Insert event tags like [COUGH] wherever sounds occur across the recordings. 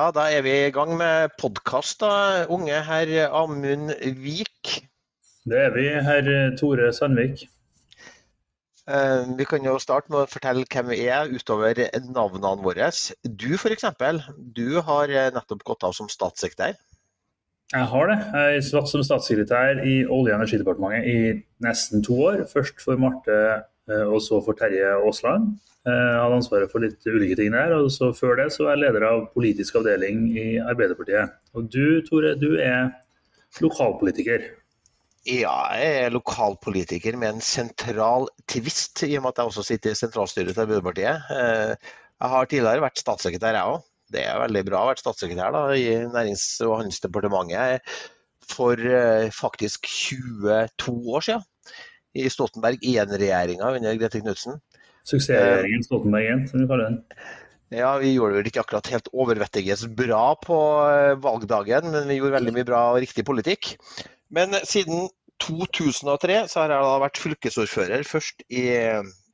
Ja, da er vi i gang med podkast, da. Unge herr Amund Vik. Det er vi, herr Tore Sandvik. Eh, vi kan jo starte med å fortelle hvem vi er utover navnene våre. Du f.eks. Du har eh, nettopp gått av som statssekretær. Jeg har det. Jeg satt som statssekretær i Olje- og energidepartementet i nesten to år. Først for Marte og så for Terje Aasland. Jeg hadde ansvaret for litt ulike ting der. og så Før det så var jeg leder av politisk avdeling i Arbeiderpartiet. Og du Tore, du er lokalpolitiker. Ja, jeg er lokalpolitiker med en sentral tvist, i og med at jeg også sitter i sentralstyret til Arbeiderpartiet. Jeg har tidligere vært statssekretær, jeg òg. Det er veldig bra å ha vært statssekretær da, i Nærings- og handelsdepartementet for faktisk 22 år siden. I Stoltenberg I-regjeringa under Grete Knudsen. Suksessregjeringen Stoltenberg 1, som vi kaller den. Ja, vi gjorde vel ikke akkurat helt overvettiges bra på valgdagen, men vi gjorde veldig mye bra og riktig politikk. Men siden 2003 så har jeg da vært fylkesordfører, først i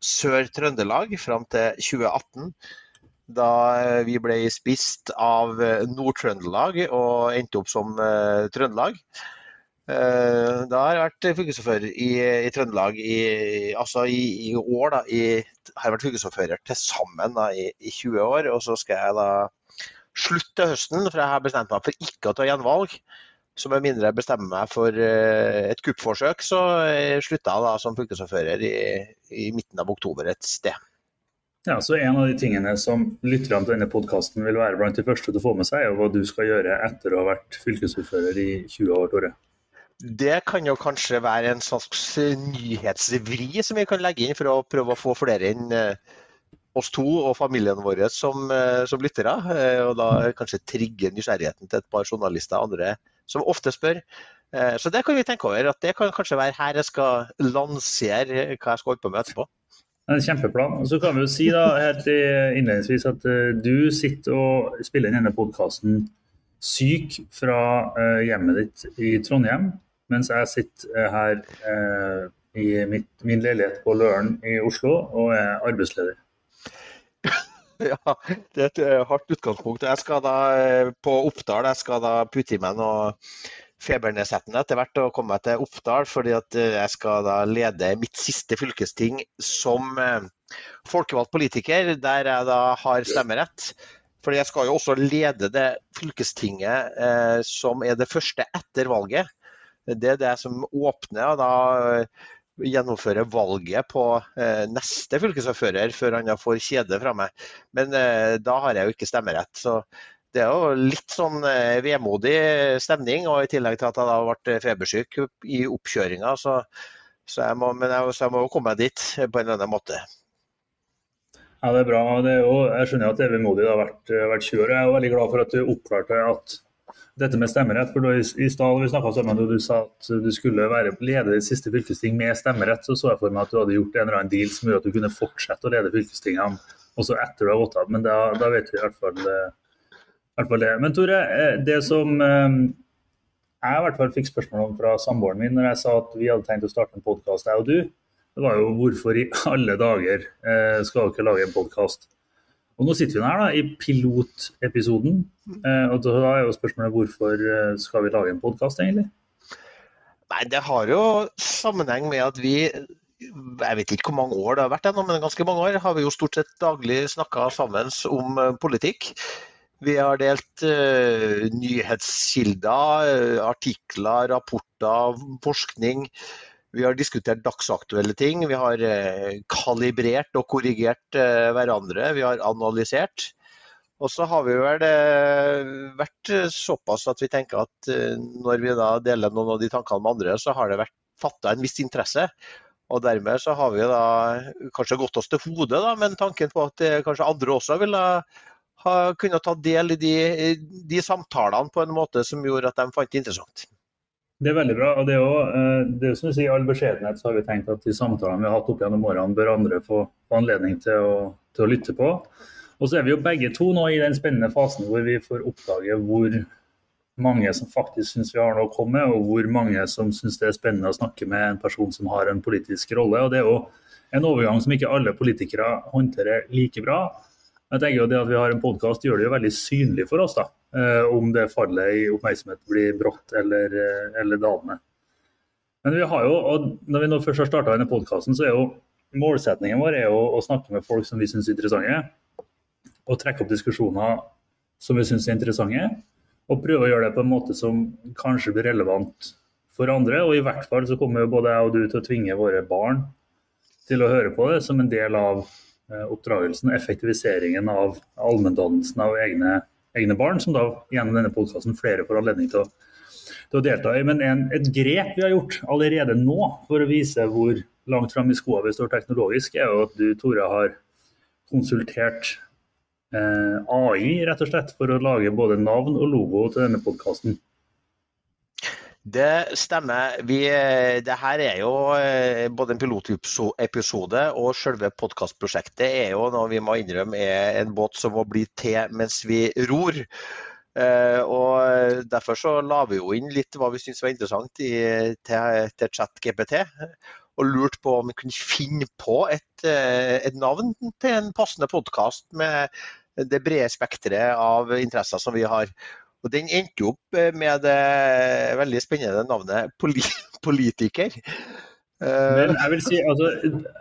Sør-Trøndelag fram til 2018. Da vi ble spist av Nord-Trøndelag og endte opp som Trøndelag. Da har jeg vært fylkesordfører i, i Trøndelag i, altså i, i år. Da, har jeg vært fylkesordfører til sammen da, i, i, 20 år. Og så skal jeg da slutte høsten, for jeg har bestemt meg for ikke å ta gjenvalg. Så med mindre jeg bestemmer meg for et kuppforsøk, så slutter jeg da som fylkesordfører i midten av oktober et sted. Ja, så En av de tingene som lytterne til denne podkasten vil være blant de første til å få med seg, er hva du skal gjøre etter å ha vært fylkesordfører i 20 år, Tore. Det kan jo kanskje være en slags nyhetsvri som vi kan legge inn for å prøve å få flere inn oss to og familien vår som, som lyttere. Og da kanskje trigge nysgjerrigheten til et par journalister andre som ofte spør. Så det kan vi tenke over. at Det kan kanskje være her jeg skal lansere hva jeg skal holde på med etterpå. En kjempeplan. Og så kan vi jo si da, helt innledningsvis at du sitter og spiller inn denne podkasten syk fra hjemmet ditt i Trondheim. Mens jeg sitter her eh, i mitt, min leilighet på Løren i Oslo og er arbeidsleder. [LAUGHS] Ja, det er et hardt utgangspunkt. Jeg skal da på Oppdal jeg skal da putte i meg noe febernedsettende etter hvert og komme meg til Oppdal. fordi at jeg skal da lede mitt siste fylkesting som folkevalgt politiker, der jeg da har stemmerett. Fordi jeg skal jo også lede det fylkestinget eh, som er det første etter valget. Det er det som åpner og da gjennomfører valget på neste fylkesordfører før han får kjede fra meg. Men da har jeg jo ikke stemmerett. Så det er jo litt sånn vemodig stemning. Og i tillegg til at jeg da vært febersyk i oppkjøringa, så, så, jeg må, så jeg må jo komme meg dit på en eller annen måte. Ja, det er bra. Det er jo, jeg skjønner at det er vemodig. Det har vært, vært 20 år. Jeg er veldig glad for at du oppklarte at dette med stemmerett. for I, i stad vi snakka sammen du sa at du skulle være leder i siste fylkesting med stemmerett, så så jeg for meg at du hadde gjort en eller annen deal som gjorde at du kunne fortsette å lede fylkestingene også etter du har gått av. Men da, da vet vi i hvert, fall, i hvert fall det. Men Tore, det som jeg i hvert fall fikk spørsmål om fra samboeren min når jeg sa at vi hadde tenkt å starte en podkast, jeg og du, det var jo hvorfor i alle dager skal dere lage en podkast? Og nå sitter vi her da, i pilotepisoden. Eh, og da er jo spørsmålet hvorfor skal vi lage en podkast, egentlig? Nei, Det har jo sammenheng med at vi jeg vet ikke hvor mange år det har vært ennå, men ganske mange år har vi jo stort sett daglig snakka sammen om politikk. Vi har delt uh, nyhetskilder, artikler, rapporter, forskning. Vi har diskutert dagsaktuelle ting. Vi har kalibrert og korrigert hverandre. Vi har analysert. Og så har vi vel vært såpass at vi tenker at når vi da deler noen av de tankene med andre, så har det vært fatta en viss interesse. Og dermed så har vi da kanskje gått oss til hodet da, med tanken på at kanskje andre også ville ha kunnet ta del i de, de samtalene på en måte som gjorde at de fant det interessant. Det er veldig bra. og det er jo, det er som du sier, I all beskjedenhet så har vi tenkt at de samtalene vi har hatt opp gjennom årene, bør andre få anledning til å, til å, lytte på. Og så er vi jo begge to nå i den spennende fasen hvor vi får oppdage hvor mange som faktisk syns vi har noe å komme med, og hvor mange som syns det er spennende å snakke med en person som har en politisk rolle. og Det er jo en overgang som ikke alle politikere håndterer like bra. Jeg tenker jo det At vi har en podkast gjør det jo veldig synlig for oss, da, eh, om det fallet i oppmerksomhet blir brått eller, eh, eller dalende. Men vi har jo, og når vi nå først har starta denne podkasten, så er jo målsetningen vår er jo å snakke med folk som vi syns er interessante. Og trekke opp diskusjoner som vi syns er interessante. Og prøve å gjøre det på en måte som kanskje blir relevant for andre. Og i hvert fall så kommer jo både jeg og du til å tvinge våre barn til å høre på det som en del av eh, og effektiviseringen av allmenndannelsen av egne, egne, barn, som da gjennom denne podkasten flere får anledning til å, til å, delta i. Men en, et grep vi har gjort allerede nå for å vise hvor langt fram i skoa vi står teknologisk, er jo at du, Tore, har konsultert eh, AI rett og slett for å lage både navn og logo til denne podkasten. Det stemmer. Vi, det her er jo eh, både en pilotepisode og selve podkastprosjektet er jo noe vi må innrømme er en båt som må bli til mens vi ror. Uh, og Derfor så la vi jo inn litt hva vi syntes var interessant i, til, til ChatGPT. Og lurte på om vi kunne finne på et, eh, et navn til en passende podkast med det brede spekteret av interesser som vi har. Og Den endte opp eh, med det veldig spennende navnet [LAUGHS] politiker. Men jeg vil si, altså,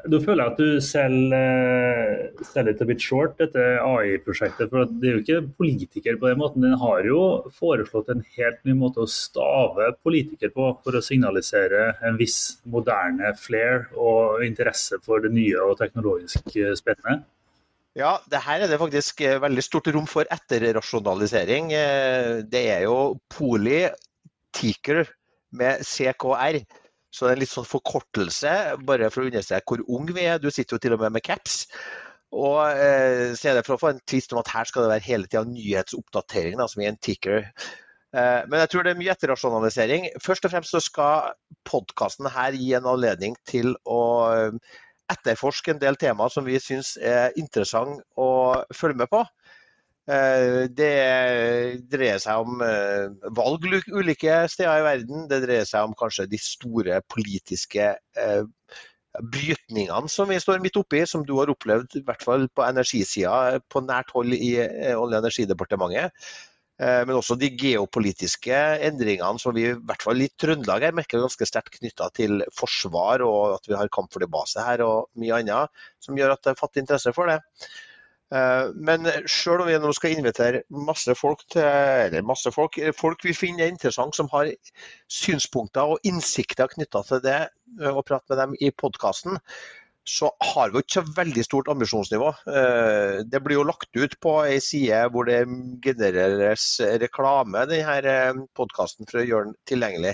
Nå føler jeg at du selger sell litt a bit short, dette AI-prosjektet. for Det er jo ikke politiker på den måten. Den har jo foreslått en helt ny måte å stave politiker på, for å signalisere en viss moderne flair og interesse for det nye og teknologisk spennende. Ja, det her er det faktisk eh, veldig stort rom for etterrasjonalisering. Eh, det er jo politiker med CKR. Så det er en litt sånn forkortelse, bare for å understreke hvor ung vi er. Du sitter jo til og med med caps. Og eh, så er det for å få en tvist om at her skal det være hele tida nyhetsoppdatering, da, som i en ticker. Eh, men jeg tror det er mye etterrasjonalisering. Først og fremst så skal podkasten her gi en anledning til å etterforske en del temaer som vi syns er interessant å følge med på. Eh, det dreier seg om eh, valg ulike steder i verden. Det dreier seg om kanskje de store politiske eh, brytningene som vi står midt oppi, som du har opplevd i hvert fall på energisida på nært hold i Olje- og energidepartementet. Eh, men også de geopolitiske endringene som vi i hvert fall i Trøndelag her merker ganske sterkt knytta til forsvar, og at vi har kampflybase her og mye annet, som gjør at det er fattig interesse for det. Eh, men selv om vi nå skal invitere masse folk til eller masse folk, folk vi finner interessant som har synspunkter og innsikter knytta til det, og eh, prate med dem i podkasten, så har vi ikke så veldig stort ambisjonsnivå. Eh, det blir jo lagt ut på ei side hvor det genereres reklame, denne eh, podkasten, for å gjøre den tilgjengelig.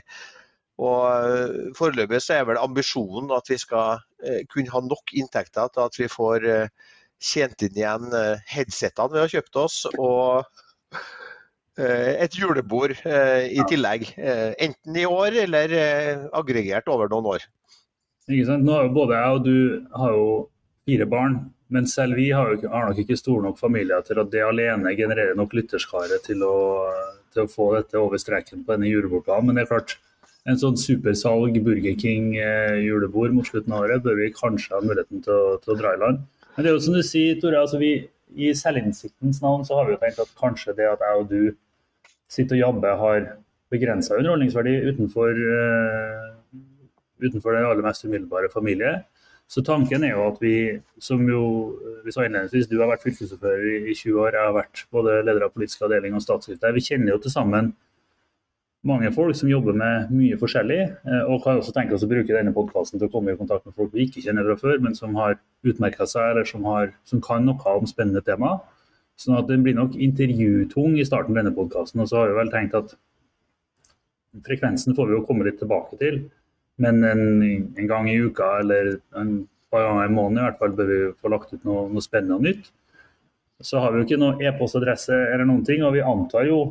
Og eh, Foreløpig så er vel ambisjonen at vi skal kunne ha nok inntekter til at vi får tjent inn igjen headsetene vi har kjøpt oss, og et julebord i tillegg. Enten i år eller aggregert over noen år. Ikke sant? Nå har jo både jeg og du har jo fire barn, men selv vi har, jo, har nok ikke store nok familier til at det alene genererer nok lytterskare til å, til å få dette over streken på denne julebordplanen. Men det er klart, en sånn supersalg Burger King eh, mot slutten av året bør vi kanskje ha muligheten til å, til å dra i land. Men det er jo som du sier, Tore, altså vi, i selvinnsiktens navn så har vi jo tenkt at kanskje det at jeg og du sitter og jobber har begrensa underholdningsverdi utenfor eh, utenfor den aller mest umiddelbare familie. Så tanken er jo at vi, som jo vi sa innledningsvis, du har vært fylkesordfører i 20 år, jeg har vært både leder av politisk avdeling og statssekretær. Vi kjenner jo til sammen mange folk som jobber med mye forskjellig, eh, og kan også tenke oss å bruke denne podkasten til å komme i kontakt med folk vi ikke kjenner fra før, men som har utmerka seg, eller som, har, som, kan noe om spennende tema. Sånn at den blir nok intervjutung i starten av denne podkasten. Og så har vi vel tenkt at frekvensen får vi jo komme litt tilbake til. Men en, en, gang i uka eller en par ganger i måneden i hvert fall bør vi få lagt ut noe, noe spennende og nytt. Så har vi jo ikke noe e-postadresse eller noen ting, og vi antar jo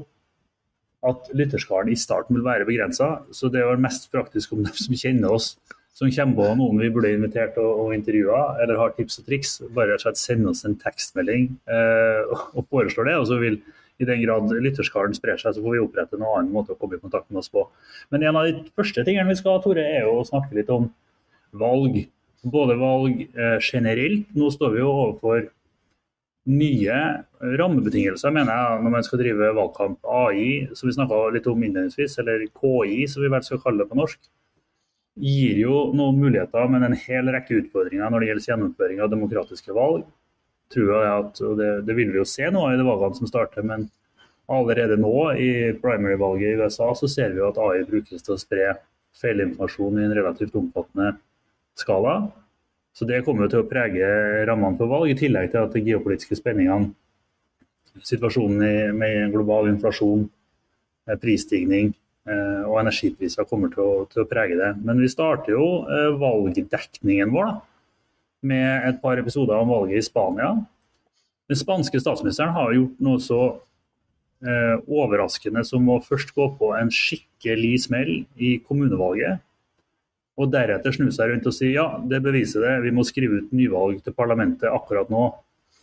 at lytterskaren i starten vil være begrensa. Så det er vel mest praktisk om de som kjenner oss, som kommer på noen vi burde invitert og, og intervjua, eller har tips og triks, bare rett og slett sende oss en tekstmelding eh, og foreslår det. Og så vil I den grad lytterskaren sprer seg, så får vi opprette en annen måte å komme i kontakt med oss på. Men en av de første tingene vi skal ha, Tore, er jo å snakke litt om valg. Både valg eh, generelt. Nå står vi jo overfor nye rammebetingelser, mener jeg, når man skal drive valgkamp. AI, som vi snakka litt om innledningsvis, eller KI, som vi vel skal kalle det på norsk gir jo noen muligheter, men en hel rekke utfordringer når det gjelder gjennomføring av demokratiske valg. Tror jeg at, og det, det vil vi jo se nå i de valgene som starter, men allerede nå i primary-valget i USA så ser vi jo at AI brukes til å spre feilinformasjon i en relativt omfattende skala. Så det kommer jo til å prege rammene for valg, i tillegg til at de geopolitiske spenningene, situasjonen med global inflasjon, eh, prisstigning, Eh, og energipriser kommer til å, til å, prege det. Men vi starter jo eh, valgdekningen vår da, med et par episoder om valget i Spania. Den spanske statsministeren har gjort noe så eh, overraskende som å først gå på en skikkelig smell i kommunevalget. Og deretter snu seg rundt og si ja, det beviser det, vi må skrive ut nyvalg til parlamentet akkurat nå.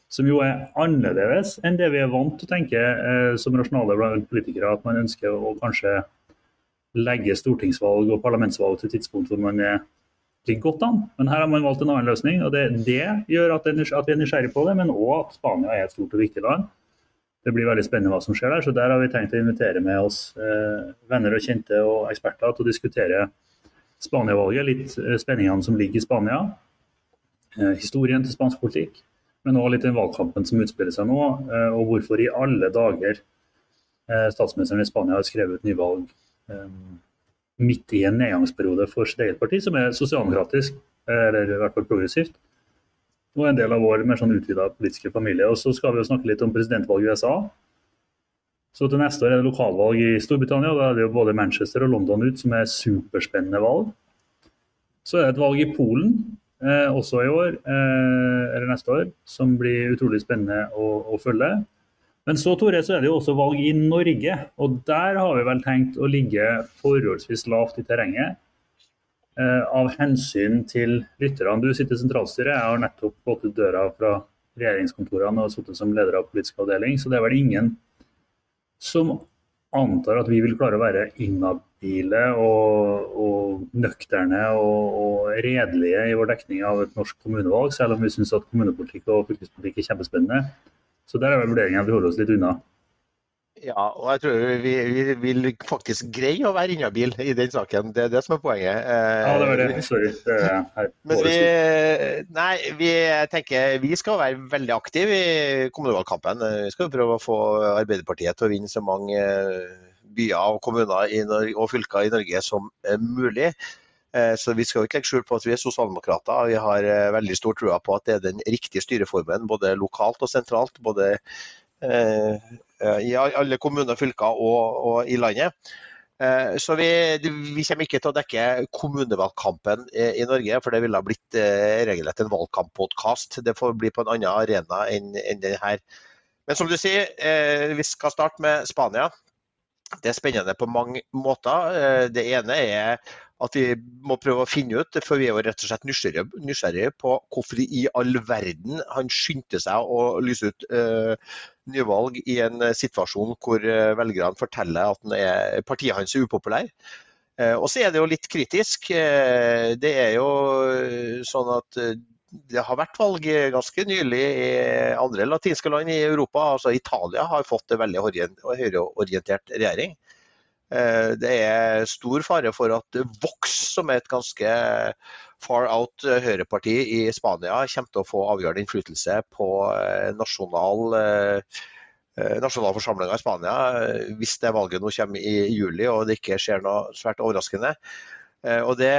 Som jo er annerledes enn det vi er vant til å tenke eh, som rasjonale politikere, at man ønsker å kanskje legge stortingsvalg og parlamentsvalg til tidspunkt hvor man er ligger godt an. Men her har man valgt en annen løsning. og Det, det gjør at, vi er nysgjerrig på det, men òg at Spania er et stort og viktig land. Det blir veldig spennende hva som skjer der. så Der har vi tenkt å invitere med oss eh, venner og kjente og eksperter til å diskutere Spania-valget. Litt eh, spenningene som ligger i Spania. Eh, historien til spansk politikk. Men òg litt den valgkampen som utspiller seg nå. Eh, og hvorfor i alle dager eh, statsministeren i Spania har skrevet nyvalg Ehm, midt i en nedgangsperiode for sitt eget parti, som er sosialdemokratisk, eller i hvert fall progressivt. Og en del av vår mer sånn utvida politiske familie. Og så skal vi jo snakke litt om presidentvalg i USA. Så til neste år er det lokalvalg i Storbritannia. Da er det jo både Manchester og London ut, som er superspennende valg. Så er det et valg i Polen eh, også i år, eh, eller neste år, som blir utrolig spennende å, å følge. Men så Tore, så er det jo også valg i Norge, og der har vi vel tenkt å ligge forholdsvis lavt i terrenget. Eh, av hensyn til lytterne. Du sitter i sentralstyret, jeg har nettopp gått ut døra fra regjeringskontorene og sittet som leder av politisk avdeling, så det er vel ingen som antar at vi vil klare å være inhabile og, og nøkterne og, og, redelige i vår dekning av et norsk kommunevalg, selv om vi syns at kommunepolitikk og fylkespolitikk er kjempespennende. Så der er vurderingen at vi holder oss litt unna. Ja, og jeg tror vi, vi vil faktisk greie å være inhabil i den saken. Det er det som er poenget. Ja, det var det. Sorry. Det er Men vi, nei, vi tenker vi skal være veldig aktive i kommunevalgkampen. Vi skal prøve å få Arbeiderpartiet til å vinne så mange byer og kommuner og fylker i Norge som mulig. Eh, så vi skal ikke legge skjul på at vi er sosialdemokrater. Vi har eh, veldig stor tro på at det er den riktige styreformen både lokalt og sentralt. Både eh, i alle kommuner fylker og, og i landet. Så vi, vi, kommer ikke til å dekke kommunevalgkampen i Norge, for det ville ha blitt regelrett en valgkamppodkast. Det får bli på en annen arena enn, enn den her. Men som du sier, vi skal starte med Spania. Det er spennende på mange måter. Det ene er at vi må prøve å finne ut, for vi er jo rett og slett nysgjerrige, nysgjerrige på hvorfor i all verden han skyndte seg å lyse ut uh, nyvalg i en situasjon hvor uh, velgerne forteller at er, partiet hans er upopulær. Uh, og så er det jo litt kritisk. det er jo sånn at det har vært valg ganske nylig i andre latinske land i Europa. altså Italia har fått en veldig høyreorientert regjering. Eh, det er stor fare for at Vox, som er et ganske far out eh, høyreparti i Spania, kommer til å få avgjørende innflytelse på eh, nasjonal nasjonalforsamlinga i Spania hvis det valget nå kommer i juli og det ikke skjer noe svært overraskende. Og det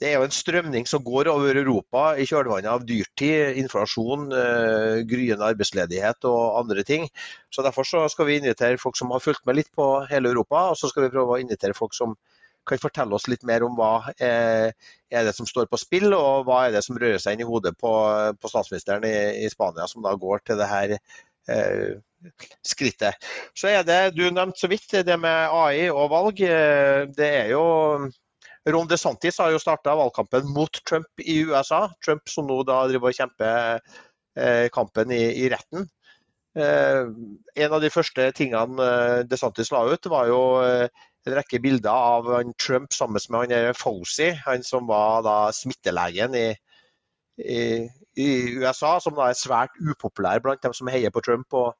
det er jo en strømning som går over Europa i kjølvannet av dyrtid, inflasjon, eh, gryende arbeidsledighet og andre ting. Så Derfor så skal vi invitere folk som har fulgt med litt på hele Europa, og så skal vi prøve å invitere folk som kan fortelle oss litt mer om hva eh, er det som står på spill, og hva er det som rører seg inn i hodet på, på statsministeren i, i, Spania, som da går til det her eh, skrittet. Så er det, Du nevnte så vidt det med AI og valg. Eh, det er jo Ron DeSantis har jo starta valgkampen mot Trump i USA. Trump som nå da driver og kjemper eh, kampen i, i retten. En av de første tingene DeSantis la ut, var jo en rekke bilder av Trump sammen med han Fauci, han som var da smittelegen i, i, i, USA, som da er svært upopulær blant dem som heier på Trump og,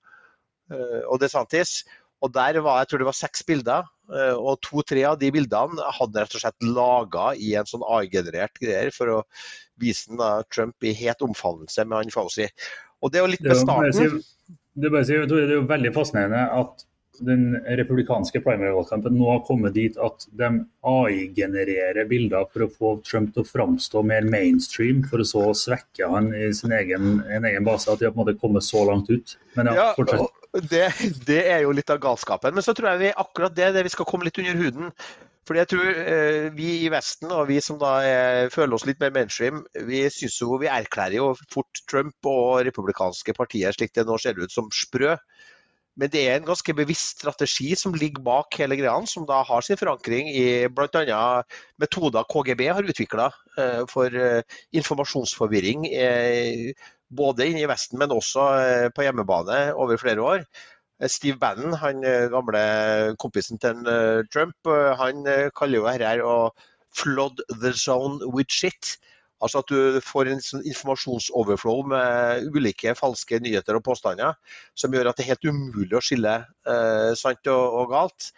og DeSantis. Og der var jeg tror det var seks bilder, eh, og to-tre av de bildene hadde rett og slett laga i en sånn AI-generert greier for å vise da, Trump i het omfavnelse med han Fauci. Og det er jo litt med starten. Det er, si, det er jo veldig fascinerende at den republikanske primary-valgkampen nå har kommet dit at de AI-genererer bilder for å få Trump til å framstå mer mainstream, for å så svekke han i sin egen, en egen base. At de har på en måte kommet så langt ut. Men ja, ja det, det, er jo litt av galskapen. Men så tror jeg vi akkurat det, det vi skal komme litt under huden. Fordi jeg tror eh, Vi i Vesten og vi som da er, føler oss litt mer mainstream, vi jo, vi erklærer jo fort Trump og republikanske partier slik det nå ser ut som sprø. Men det er en ganske bevisst strategi som ligger bak hele greia, som da har sin forankring i bl.a. metoder KGB har utvikla eh, for eh, informasjonsforvirring eh, både inne i Vesten, men også eh, på hjemmebane over flere år. Eh, Steve Bannon, han eh, gamle kompisen til Trump, han kaller jo dette å flood the zone with shit. Altså at du får en sånn informasjonsoverflow med ulike falske nyheter og påstander som gjør at det er helt umulig å skille eh, sant og, og galt.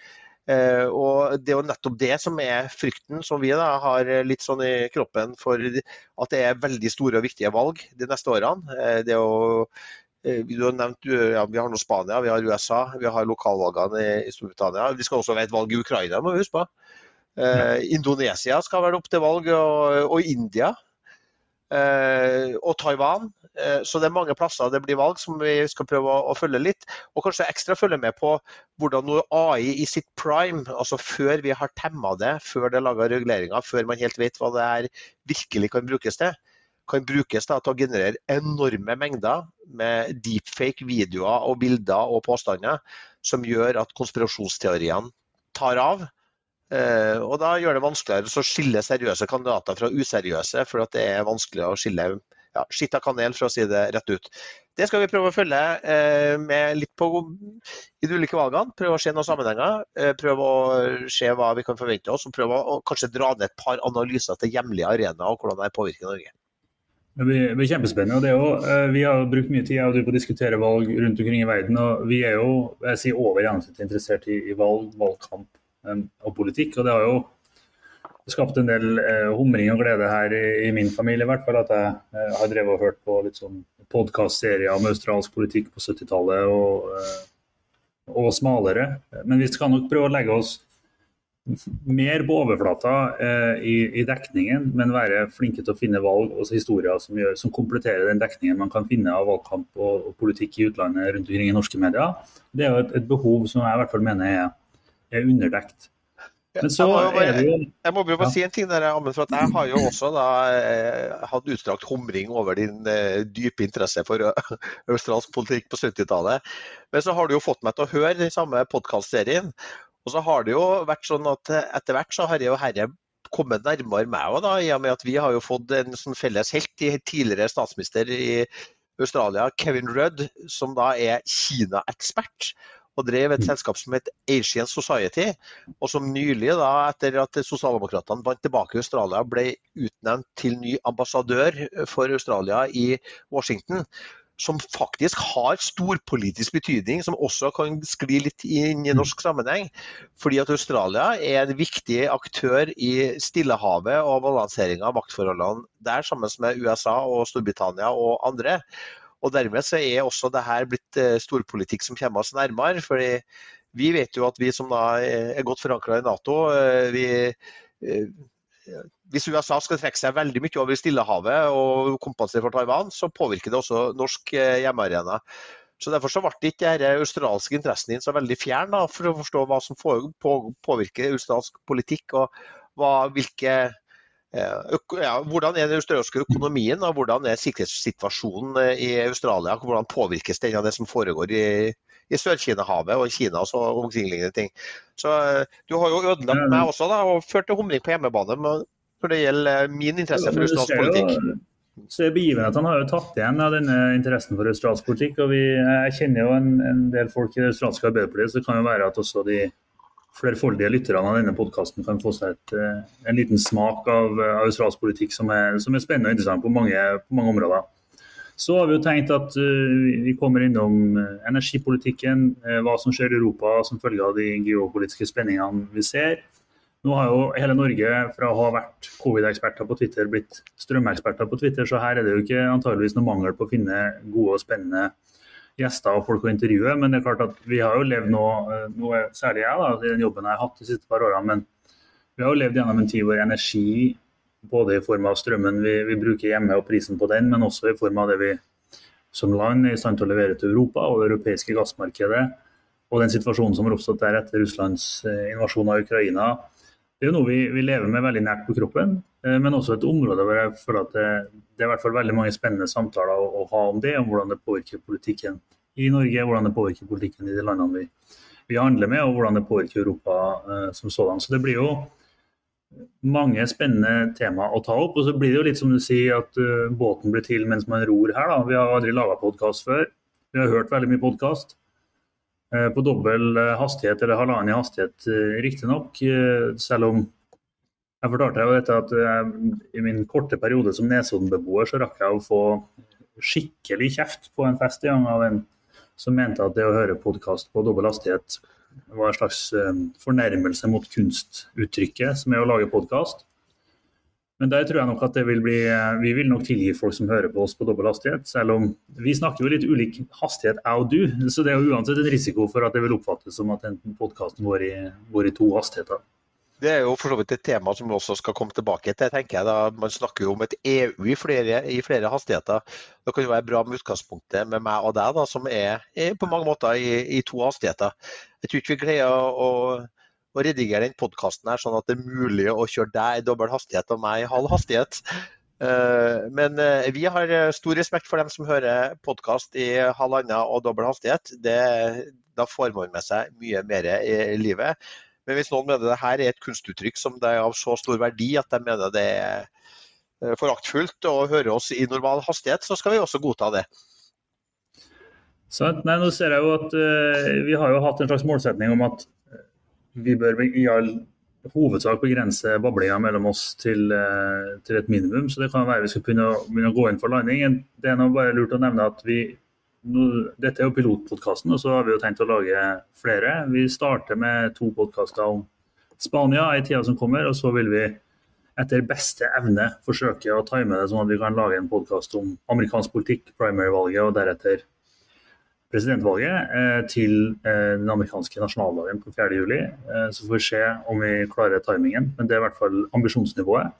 Eh, og Det er jo nettopp det som er frykten som vi da har litt sånn i kroppen for at det er veldig store og viktige valg de neste årene. Eh, det er jo eh, du har nevnt, ja, Vi har nå Spania, vi har USA, vi har lokalvalgene i, i Storbritannia. Vi skal også ha et valg i Ukraina, må vi huske på. Eh, Indonesia skal være opp til valg, og, og India. Eh, og Taiwan. Eh, så det er mange plasser det blir valg som vi skal prøve å, følge litt. Og kanskje ekstra følge med på hvordan noe AI i sitt prime, altså før vi har temma det, før det er laga reguleringer, før man helt vet hva det her virkelig kan brukes til, kan brukes da, til å generere enorme mengder med deepfake videoer og bilder og påstander som gjør at konspirasjonsteoriene tar av. Eh, og Da gjør det vanskeligere å skille seriøse kandidater fra useriøse, for det er vanskelig å skille ja, skitt av kanel, for å si det rett ut. Det skal vi prøve å følge eh, med litt på i de ulike valgene. Prøve å se noen sammenhenger. Eh, prøve å se hva vi kan forvente oss. og Prøve å kanskje dra ned et par analyser til hjemlige arenaer og hvordan det påvirker Norge. Det blir, blir kjempespennende. og det er jo, eh, Vi har brukt mye tid på å diskutere valg rundt omkring i verden. og Vi er jo jeg sier over gjennomsnittet interessert i valg, valgkamp og politikk. og det har jo skapt en del eh, humring og glede her i, min familie, i hvert fall. At jeg eh, har drevet og hørt på litt sånn podkastserier om australsk politikk på 70-tallet og, eh, og, smalere. Men vi skal nok prøve å legge oss mer på overflata i, i, dekningen, men være flinke til å finne valg og historier som, gjør, som kompletterer den dekningen man kan finne av valgkamp og, og, politikk i utlandet rundt omkring i norske medier. Det er jo et, et behov som jeg i hvert fall mener er er underdekt. Men så jeg, må bare, jeg må bare si en ting der, Amund. for Jeg har jo også da, eh, hatt utstrakt humring over din eh, dype interesse for [LAUGHS] australsk politikk på 70-tallet. Men så har du jo fått meg til å høre den samme podkastserien. Og så har det jo vært sånn at etter hvert så har jeg jo herre kommet nærmere meg òg, i og med at vi har jo fått en sånn felles helt, i tidligere statsminister i Australia, Kevin Rudd, som da er Kina-ekspert og drev et selskap som het Asian Society, og som nylig, da, etter at sosialdemokratene vant tilbake i Australia, ble utnevnt til ny ambassadør for Australia i Washington. Som faktisk har storpolitisk betydning, som også kan skli litt inn i norsk sammenheng. Fordi at Australia er en viktig aktør i Stillehavet og balanseringa av maktforholdene der, sammen med USA og Storbritannia og andre. Og Dermed så er også det her blitt eh, storpolitikk som kommer oss nærmere. fordi Vi vet jo at vi som da er godt forankra i Nato eh, vi, eh, Hvis USA skal trekke seg veldig mye over Stillehavet og kompensere for Taiwan, så påvirker det også norsk hjemmearena. Så Derfor så ble ikke den australske interessen din så veldig fjern da, for å forstå hva som påvirker australsk politikk og hva, hvilke ja, hvordan er den australske økonomien og hvordan er sikkerhetssituasjonen eh, i Australia? Hvordan påvirkes den av det som foregår i, i Sør-Kina-havet og Kina og omkringliggende ting? Så eh, Du har jo ødelagt meg også da, og ført til humring på hjemmebane når det gjelder eh, min interesse for australsk politikk. Så Begivenhetene har jo tatt igjen av denne interessen for australsk politikk. og vi, Jeg kjenner jo en, en del folk i det australske Arbeiderpartiet, så det kan jo være at også de flerfoldige lytterne av denne podkasten kan få seg et, eh, en liten smak av, av australsk politikk som er, som er, spennende og interessant på mange, på mange, områder. Så har vi jo tenkt at uh, vi kommer innom energipolitikken, uh, hva som skjer i Europa som følge av de geopolitiske spenningene vi ser. Nå har jo hele Norge fra å ha vært covid-eksperter på Twitter blitt strømeksperter på Twitter, så her er det jo ikke antageligvis noe mangel på å finne gode og spennende gjester og folk å intervjue. Men det er klart at vi har jo levd nå, eh, nå særlig jeg da, i den jobben jeg har hatt de siste par årene, men vi har jo levd gjennom en tid hvor energi, både i form av strømmen vi, vi bruker hjemme og prisen på den, men også i form av det vi som land er i stand til å levere til Europa og det europeiske gassmarkedet, og den situasjonen som har oppstått der etter Russlands eh, invasjon av Ukraina, det er jo noe vi, vi, lever med veldig nært på kroppen, men også et område hvor jeg føler at det, det er i hvert fall veldig mange spennende samtaler å, å, ha om det, om hvordan det påvirker politikken i Norge, hvordan det påvirker politikken i de landene vi, vi handler med, og hvordan det påvirker Europa eh, som sådan. Så det blir jo mange spennende tema å ta opp. Og så blir det jo litt som du sier, at uh, båten blir til mens man ror her. da. Vi har aldri laga podkast før. Vi har hørt veldig mye podkast. Eh, på dobbel eh, hastighet, eller halvannen hastighet eh, riktignok. Selv om jeg fortalte dette at i min korte periode som Nesodden-beboer, så rakk jeg å få skikkelig kjeft på en fest gang av en som mente at det å høre podkast på dobbel hastighet var en slags fornærmelse mot kunstuttrykket som er å lage podkast. Men der tror jeg nok at det vil bli Vi vil nok tilgi folk som hører på oss på dobbel hastighet, selv om vi snakker jo litt ulik hastighet, jeg og du. Så det er jo uansett en risiko for at det vil oppfattes som at podkasten går, går, i to hastigheter. Det er jo for så vidt et tema som vi også skal komme tilbake til. tenker jeg da. Man snakker jo om et EU i flere, i flere hastigheter. Det kan jo være bra med utgangspunktet med meg og deg, da, som er, er på mange måter i, i, to hastigheter. Jeg tror ikke vi greier å å redigere den podkasten her sånn at det er mulig å kjøre deg i dobbel hastighet og meg i halv hastighet. Eh, men eh, vi har eh, stor respekt for dem som hører podkast i halvannen og dobbel hastighet. Det, da får man med seg mye mer i livet. Men hvis noen mener det her er et kunstuttrykk som det er av så stor verdi at de mener det er foraktfullt å høre oss i normal hastighet, så skal vi også godta det. Nei, nå ser jeg jo at uh, Vi har jo hatt en slags målsetning om at vi bør i all hovedsak begrense bablinga mellom oss til, uh, til, et minimum. Så det kan være vi skal begynne å, begynne å gå inn for landing. Det er nå bare lurt å nevne at vi Dette er jo pilotpodkasten, og så har vi jo tenkt å lage flere. Vi starter med to podkaster om Spania i tida som kommer, og så vil vi etter beste evne forsøke å time det sånn at vi kan lage en podkast om amerikansk politikk, primary-valget, og deretter presidentvalget eh, til eh, den amerikanske nasjonaldagen på 4.7. Eh, så får vi se om vi klarer timingen, men det er i hvert fall ambisjonsnivået.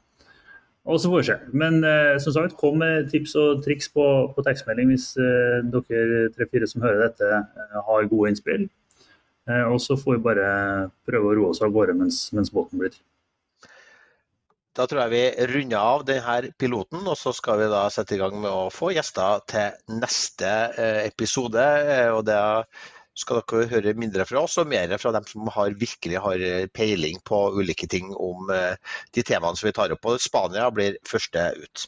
Og så får vi se. Men som sagt, kom med tips og triks på, på tekstmelding hvis dere tre-fire som hører dette, har gode innspill. og så får vi bare prøve å roe oss av gårde mens, mens båten blir. Da tror jeg vi runder av denne piloten, og så skal vi da sette i gang med å få gjester til neste eh, episode. og det da skal dere høre mindre fra oss og mer fra dem som har, virkelig har peiling på ulike ting om eh, de temaene som vi tar opp. Og Spania blir første ut.